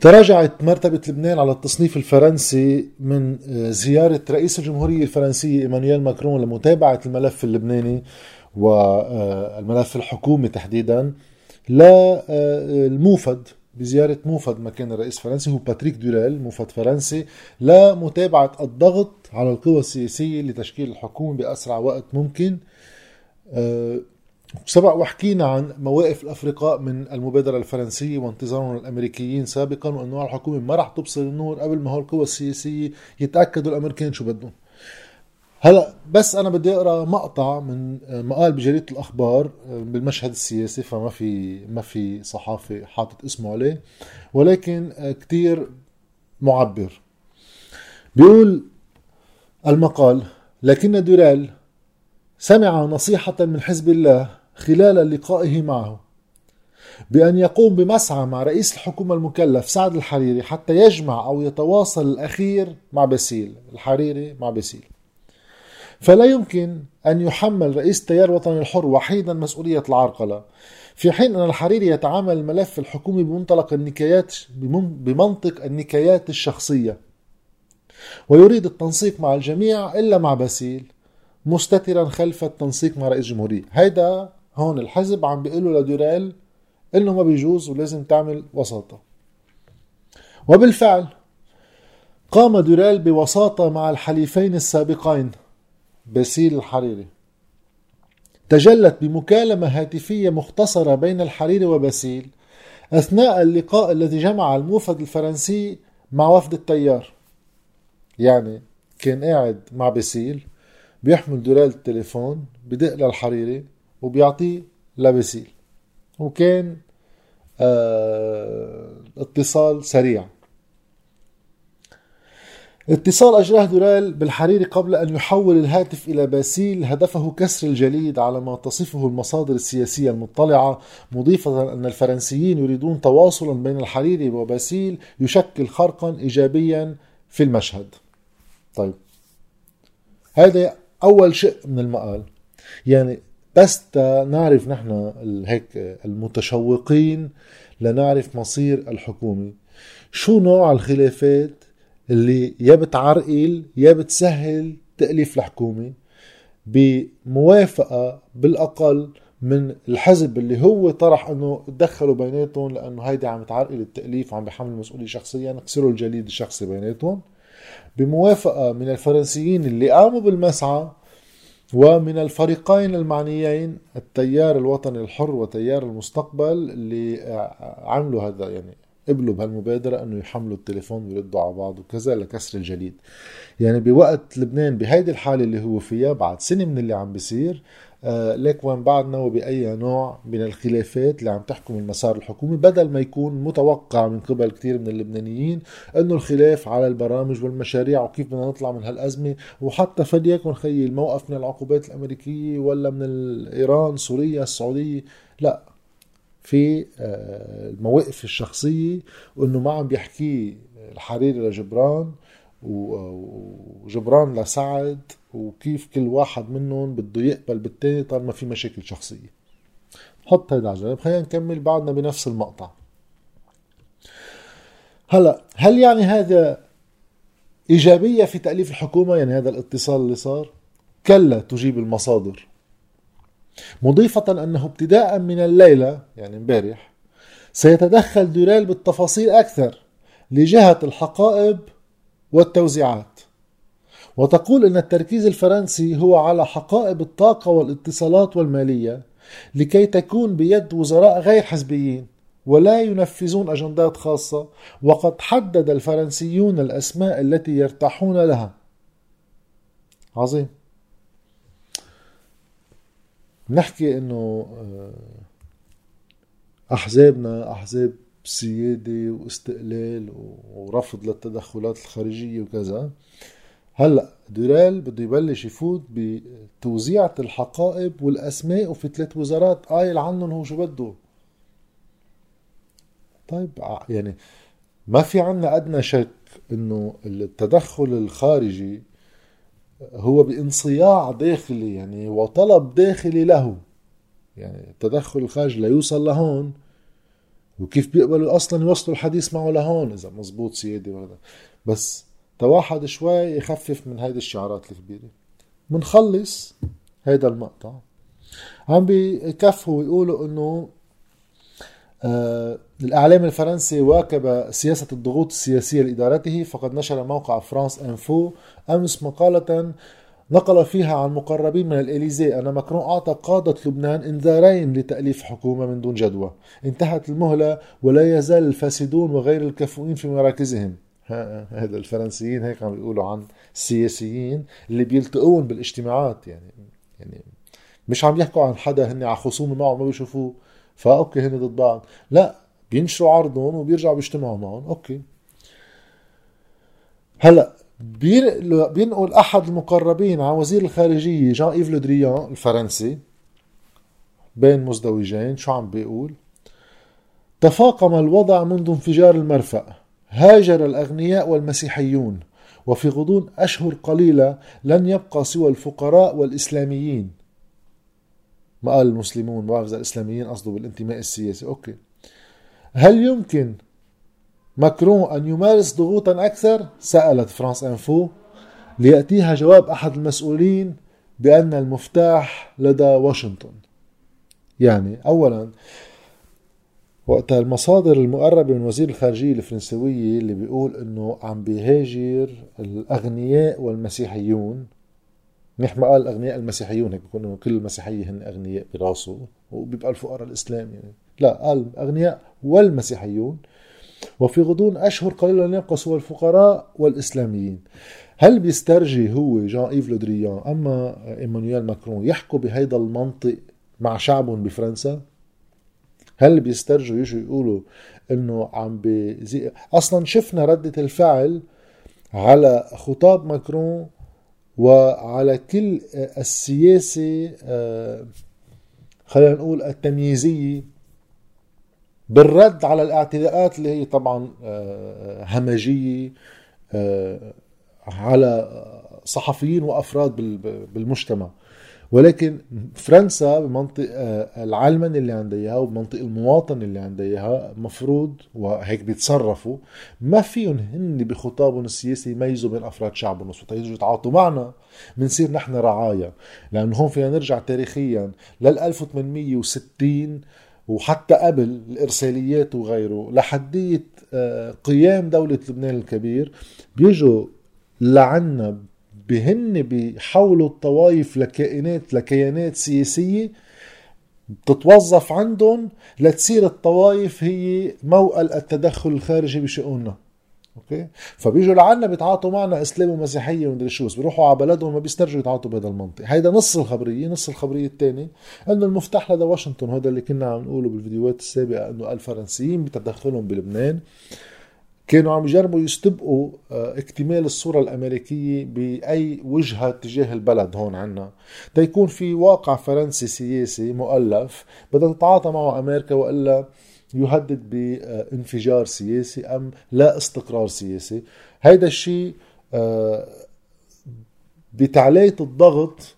تراجعت مرتبة لبنان على التصنيف الفرنسي من آه، زيارة رئيس الجمهورية الفرنسية إيمانويل ماكرون لمتابعة الملف اللبناني والملف الحكومي تحديدا للموفد بزيارة موفد مكان الرئيس الفرنسي هو باتريك دوريل موفد فرنسي لمتابعة الضغط على القوى السياسية لتشكيل الحكومة بأسرع وقت ممكن. آه، سبق وحكينا عن مواقف الأفرقاء من المبادرة الفرنسية وانتظارهم الأمريكيين سابقا وإنه الحكومة ما راح تبصر النور قبل ما هو القوى السياسية يتأكدوا الامريكان شو بدهم. هلأ بس أنا بدي أقرأ مقطع من مقال بجريدة الأخبار بالمشهد السياسي فما في ما في صحافي حاطط اسمه عليه ولكن كتير معبر. بيقول المقال لكن دورال سمع نصيحة من حزب الله خلال لقائه معه. بأن يقوم بمسعى مع رئيس الحكومة المكلف سعد الحريري حتى يجمع أو يتواصل الأخير مع باسيل الحريري مع باسيل. فلا يمكن أن يحمل رئيس التيار الوطني الحر وحيدا مسؤولية العرقلة في حين أن الحريري يتعامل الملف الحكومي بمنطلق النكايات بمنطق النكايات الشخصية. ويريد التنسيق مع الجميع إلا مع باسيل مستترا خلف التنسيق مع رئيس الجمهورية. هيدا هون الحزب عم بيقول لدوريل إنه ما بيجوز ولازم تعمل وساطة. وبالفعل قام دوريل بوساطة مع الحليفين السابقين باسيل الحريري. تجلت بمكالمة هاتفية مختصرة بين الحريري وباسيل أثناء اللقاء الذي جمع الموفد الفرنسي مع وفد التيار. يعني كان قاعد مع باسيل بيحمل دوريل التليفون بدق للحريري وبيعطيه لبسيل وكان آه اتصال سريع. اتصال أجراه دوريل بالحريري قبل أن يحول الهاتف إلى باسيل هدفه كسر الجليد على ما تصفه المصادر السياسية المطلعة مضيفة أن الفرنسيين يريدون تواصلا بين الحريري وباسيل يشكل خرقا إيجابيا في المشهد. طيب. هذا أول شيء من المقال يعني بس نعرف نحن هيك المتشوقين لنعرف مصير الحكومة. شو نوع الخلافات اللي يا بتعرقل يا بتسهل تأليف الحكومة بموافقة بالأقل من الحزب اللي هو طرح إنه تدخلوا بيناتهم لأنه هيدي عم تعرقل التأليف وعم بحمل مسؤولية شخصيا كسروا الجليد الشخصي بيناتهم. بموافقة من الفرنسيين اللي قاموا بالمسعى ومن الفريقين المعنيين التيار الوطني الحر وتيار المستقبل اللي عملوا هذا يعني قبلوا بهالمبادرة إنه يحملوا التليفون ويردوا على بعض وكذا لكسر الجليد. يعني بوقت لبنان بهيدي الحالة اللي هو فيها بعد سنة من اللي عم بيصير آه، ليك وين بعدنا وبأي نوع من الخلافات اللي عم تحكم المسار الحكومي بدل ما يكون متوقع من قبل كثير من اللبنانيين إنه الخلاف على البرامج والمشاريع وكيف بدنا نطلع من هالأزمة. وحتى فليكن خيي الموقف من العقوبات الأمريكية ولا من إيران سوريا السعودية لا. في آه، المواقف الشخصية وإنه ما عم بيحكي الحريري لجبران وجبران لسعد وكيف كل واحد منهم بده يقبل بالتاني طالما في مشاكل شخصية. حط هيدا على جنب. خلينا نكمل بعدنا بنفس المقطع. هلا هل يعني هذا إيجابية في تأليف الحكومة؟ يعني هذا الاتصال اللي صار؟ كلا تجيب المصادر. مضيفة أنه ابتداء من الليلة يعني امبارح سيتدخل دوريل بالتفاصيل أكثر لجهة الحقائب والتوزيعات. وتقول إن التركيز الفرنسي هو على حقائب الطاقة والاتصالات والمالية لكي تكون بيد وزراء غير حزبيين ولا ينفذون أجندات خاصة وقد حدد الفرنسيون الأسماء التي يرتاحون لها. عظيم. نحكي إنه آه، أحزابنا أحزاب سيادة واستقلال ورفض للتدخلات الخارجية وكذا. هلأ دورال بده يبلش يفوت بتوزيعة الحقائب والأسماء وفي ثلاث وزارات قايل عنهم هو شو بده. طيب يعني ما في عنا أدنى شك إنه التدخل الخارجي هو بانصياع داخلي يعني وطلب داخلي له. يعني التدخل الخارجي ليوصل لهون. وكيف بيقبلوا أصلا يوصلوا الحديث معه لهون إذا مزبوط سيادي وهذا بس تواحد شوي يخفف من هيدي الشعارات الكبيرة. منخلص هيدا المقطع. عم بكفوا ويقولوا إنه الإعلام الفرنسي واكب سياسة الضغوط السياسية لإدارته فقد نشر موقع فرانس إنفو أمس مقالة نقل فيها عن مقربين من الإليزي أن ماكرون أعطى قادة لبنان إنذارين لتأليف حكومة من دون جدوى. انتهت المهلة ولا يزال الفاسدون وغير الكفؤين في مراكزهم. هذا الفرنسيين هيك عم بيقولوا عن السياسيين اللي بيلتقون بالاجتماعات يعني يعني مش عم يحكوا عن حدا هن على خصومة معه ما بيشوفوه. فأوكي هن ضد بعض. لا بينشروا عرضهم وبيرجعوا بيجتمعوا معهم. أوكي. هلا بينقل أحد المقربين عن وزير الخارجية جان إيف لودريان الفرنسي بين مزدوجين. شو عم بيقول؟ تفاقم الوضع منذ انفجار المرفأ. هاجر الأغنياء والمسيحيون وفي غضون أشهر قليلة لن يبقى سوى الفقراء والإسلاميين. ما قال المسلمون ما الإسلاميين قصده بالانتماء السياسي. أوكي. هل يمكن ماكرون أن يمارس ضغوطا أكثر؟ سألت فرانس إنفو. ليأتيها جواب أحد المسؤولين بأن المفتاح لدى واشنطن. يعني أولا وقتها المصادر المقربة من وزير الخارجية الفرنسوية اللي بيقول إنه عم بيهاجر الأغنياء والمسيحيون منيح ما قال الأغنياء المسيحيون هيك بيكونوا كل المسيحية هن أغنياء براسه وبيبقى الفقراء الإسلام يعني. لا قال الأغنياء والمسيحيون وفي غضون أشهر قليله لن يبقى سوى الفقراء والإسلاميين. هل بيسترجي هو جان إيف لودريان أما إيمانويل ماكرون يحكوا بهيدا المنطق مع شعبهم بفرنسا؟ هل بيسترجوا يجوا يقولوا إنه عم بزي أصلا شفنا ردة الفعل على خطاب ماكرون وعلى كل السياسة آه، خلينا نقول التمييزية بالرد على الاعتداءات اللي هي طبعا آه، همجية آه، على صحفيين وأفراد بالمجتمع. ولكن فرنسا بمنطق آه، العلمنة اللي عندها اياها وبمنطق المواطن اللي عندها اياها مفروض وهيك بيتصرفوا. ما فيهم هن بخطابهم السياسي يميزوا بين أفراد شعبهم وسط يجوا يتعاطوا معنا بنصير نحن رعايا لأنه هون فينا نرجع تاريخيا لل 1860 وحتى قبل الإرساليات وغيره لحدية آه، قيام دولة لبنان الكبير بيجوا لعنا بهن بيحولوا الطوائف لكائنات لكيانات سياسية بتتوظف عندهم لتصير الطوائف هي موئل التدخل الخارجي بشؤوننا. أوكي؟ فبيجوا لعنا بيتعاطوا معنا أسلام ومسيحية ومدري شو بيروحوا على بلدهم ما بيسترجوا يتعاطوا بهذا المنطق. هيدا نص الخبرية نص الخبرية الثاني إنه المفتاح لدى واشنطن هذا اللي كنا عم نقوله بالفيديوهات السابقة إنه الفرنسيين بتدخلهم بلبنان كانوا عم يجربوا يستبقوا آه، اكتمال الصورة الأمريكية بأي وجهة تجاه البلد هون عنا. تيكون في واقع فرنسي سياسي مؤلف بدها تتعاطى معه أمريكا وإلا يهدد بانفجار سياسي أم لا استقرار سياسي. هيدا الشيء آه، بتعلية الضغط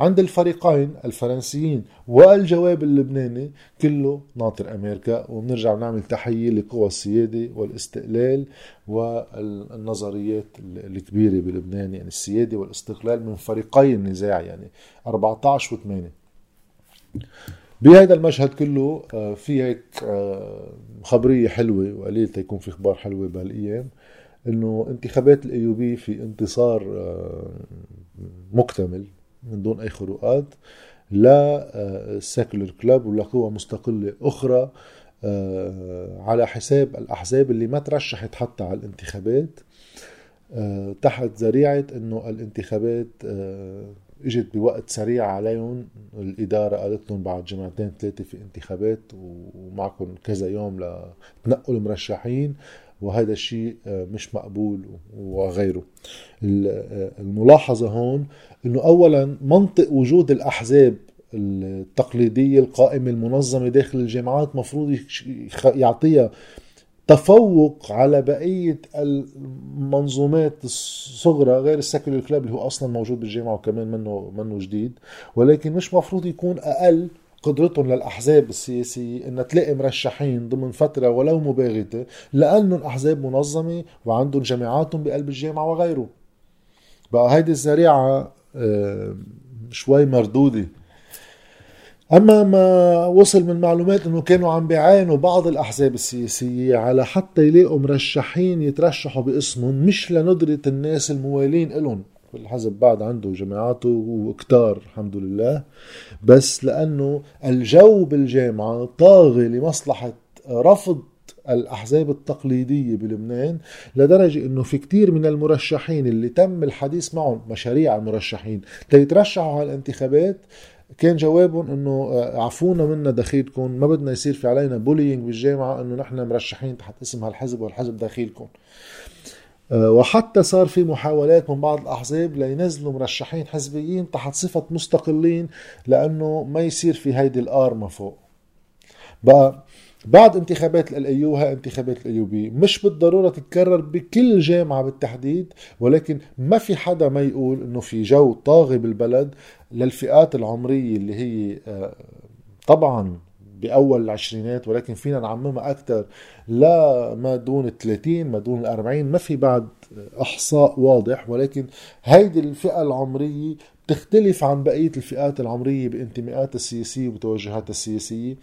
عند الفريقين الفرنسيين والجواب اللبناني كله ناطر أمريكا وبنرجع نعمل تحية لقوى السيادة والاستقلال والنظريات الكبيرة بلبنان يعني السيادة والاستقلال من فريقي النزاع يعني 14 و8 بهذا المشهد كله آه، في هيك آه، خبرية حلوة وقليل تيكون في أخبار حلوة بهالأيام إنه انتخابات الأيوبي في انتصار آه، مكتمل. من دون أي خروقات لا سيكولر آه، كلاب ولا قوى مستقلة أخرى آه، على حساب الأحزاب اللي ما ترشحت حتى على الانتخابات. آه، تحت ذريعة أنه الانتخابات إجت بوقت سريع عليهم. الإدارة قالت لهم بعد جمعتين ثلاثة في انتخابات ومعكم كذا يوم لتنقوا المرشحين. وهذا الشيء آه، مش مقبول وغيره. آه، الملاحظة هون إنه اولا منطق وجود الأحزاب التقليدية القائمة المنظمة داخل الجامعات مفروض يعطيها تفوق على بقية المنظومات الصغرى غير السكولر كلاب اللي هو أصلا موجود بالجامعة وكمان منه منه جديد ولكن مش مفروض يكون أقل قدرتهم للأحزاب السياسية أن تلاقي مرشحين ضمن فترة ولو مباغتة لأنه الأحزاب منظمة وعندهم جماعاتهم بقلب الجامعة وغيره بقى هيدي الزريعة آه، شوي مردودة. أما ما وصل من معلومات إنه كانوا عم بيعاينوا بعض الأحزاب السياسية على حتى يلاقوا مرشحين يترشحوا باسمهم مش لندرة الناس الموالين لهم كل حزب بعد عنده جماعاته وكتار الحمد لله. بس لأنه الجو بالجامعة طاغي لمصلحة رفض الأحزاب التقليدية بلبنان لدرجة أنه في كتير من المرشحين اللي تم الحديث معهم مشاريع المرشحين تيترشحوا على الانتخابات كان جوابهم إنه آه، عفونا منا دخيلكم ما بدنا يصير في علينا بولينج بالجامعة إنه نحن مرشحين تحت اسم هالحزب والحزب دخيلكم. وحتى صار في محاولات من بعض الأحزاب لينزلوا مرشحين حزبيين تحت صفة مستقلين لأنه ما يصير في هيدي الأرمة فوق. بقى بعد انتخابات ال AU هاي انتخابات ال AUB مش بالضرورة تتكرر بكل جامعة بالتحديد ولكن ما في حدا ما يقول إنه في جو طاغي بالبلد للفئات العمرية اللي هي آه، طبعا بأول العشرينات ولكن فينا نعممها أكثر لا ما دون ال 30 ما دون ال 40 ما في بعد إحصاء واضح ولكن هيدي الفئة العمرية بتختلف عن بقية الفئات العمرية بانتماءاتها السياسية وبتوجهاتها السياسية.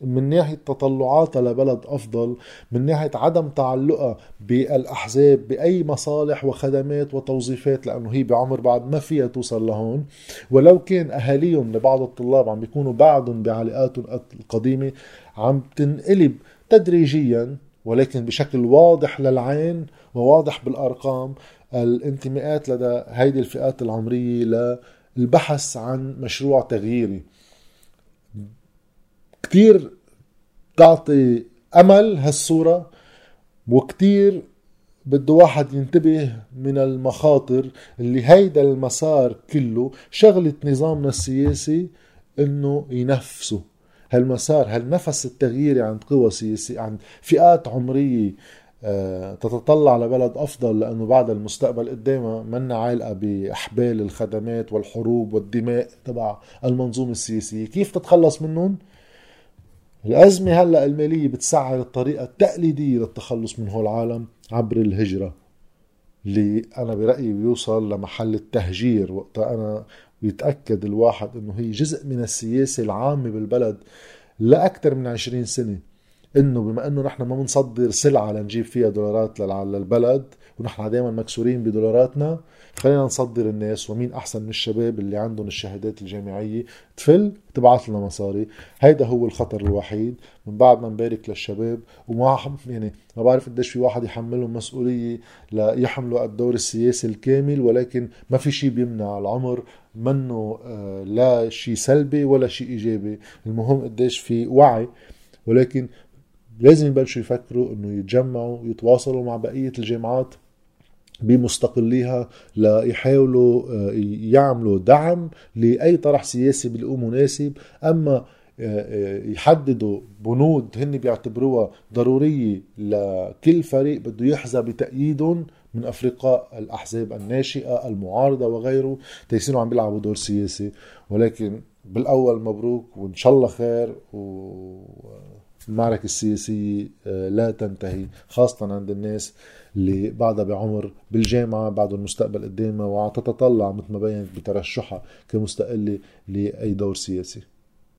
من ناحية تطلعاتها لبلد أفضل من ناحية عدم تعلقها بالأحزاب بأي مصالح وخدمات وتوظيفات لأنه هي بعمر بعد ما فيها توصل لهون. ولو كان أهاليهم لبعض الطلاب عم بيكونوا بعدهم بعلاقاتهم القديمة عم تنقلب تدريجيا ولكن بشكل واضح للعين وواضح بالأرقام الانتماءات لدى هيدي الفئات العمرية للبحث عن مشروع تغييري. كتير تعطي أمل هالصورة وكتير بده واحد ينتبه من المخاطر اللي هيدا المسار كله شغلة نظامنا السياسي إنه ينفسه هالمسار هالنفس التغييري عند قوى سياسية عند فئات عمرية آه، تتطلع لبلد أفضل لأنه بعد المستقبل قدامها منا عالقة بأحبال الخدمات والحروب والدماء تبع المنظومة السياسية، كيف تتخلص منهم؟ الأزمة هلأ المالية بتسعر الطريقة التقليدية للتخلص من هول العالم عبر الهجرة اللي أنا برأيي بيوصل لمحل التهجير. وقتها أنا بيتأكد الواحد أنه هي جزء من السياسة العامة بالبلد لأكثر من عشرين سنة. إنه بما إنه نحن ما بنصدر سلعة لنجيب فيها دولارات للبلد ونحن دائما مكسورين بدولاراتنا خلينا نصدر الناس ومين أحسن من الشباب اللي عندهم الشهادات الجامعية. تفل تبعث لنا مصاري. هيدا هو الخطر الوحيد. من بعد ما نبارك للشباب وما يعني ما بعرف قديش في واحد يحملهم مسؤولية ليحملوا الدور السياسي الكامل ولكن ما في شيء بيمنع العمر منه آه، لا شيء سلبي ولا شيء إيجابي. المهم قديش في وعي. ولكن لازم يبلشوا يفكروا إنه يتجمعوا يتواصلوا مع بقية الجامعات بمستقليها ليحاولوا آه، يعملوا دعم لأي طرح سياسي بيلاقوه مناسب. أما آه، آه، يحددوا بنود هن بيعتبروها ضرورية لكل فريق بده يحظى بتأييدهم من أفرقاء الأحزاب الناشئة المعارضة وغيره. تيصيروا عم بيلعبوا دور سياسي ولكن بالأول مبروك وإن شاء الله خير و المعركة السياسية آه، لا تنتهي خاصة عند الناس اللي بعدها بعمر بالجامعة بعد المستقبل قدامها وتتطلع مثل ما بينت بترشحها كمستقلة لأي دور سياسي.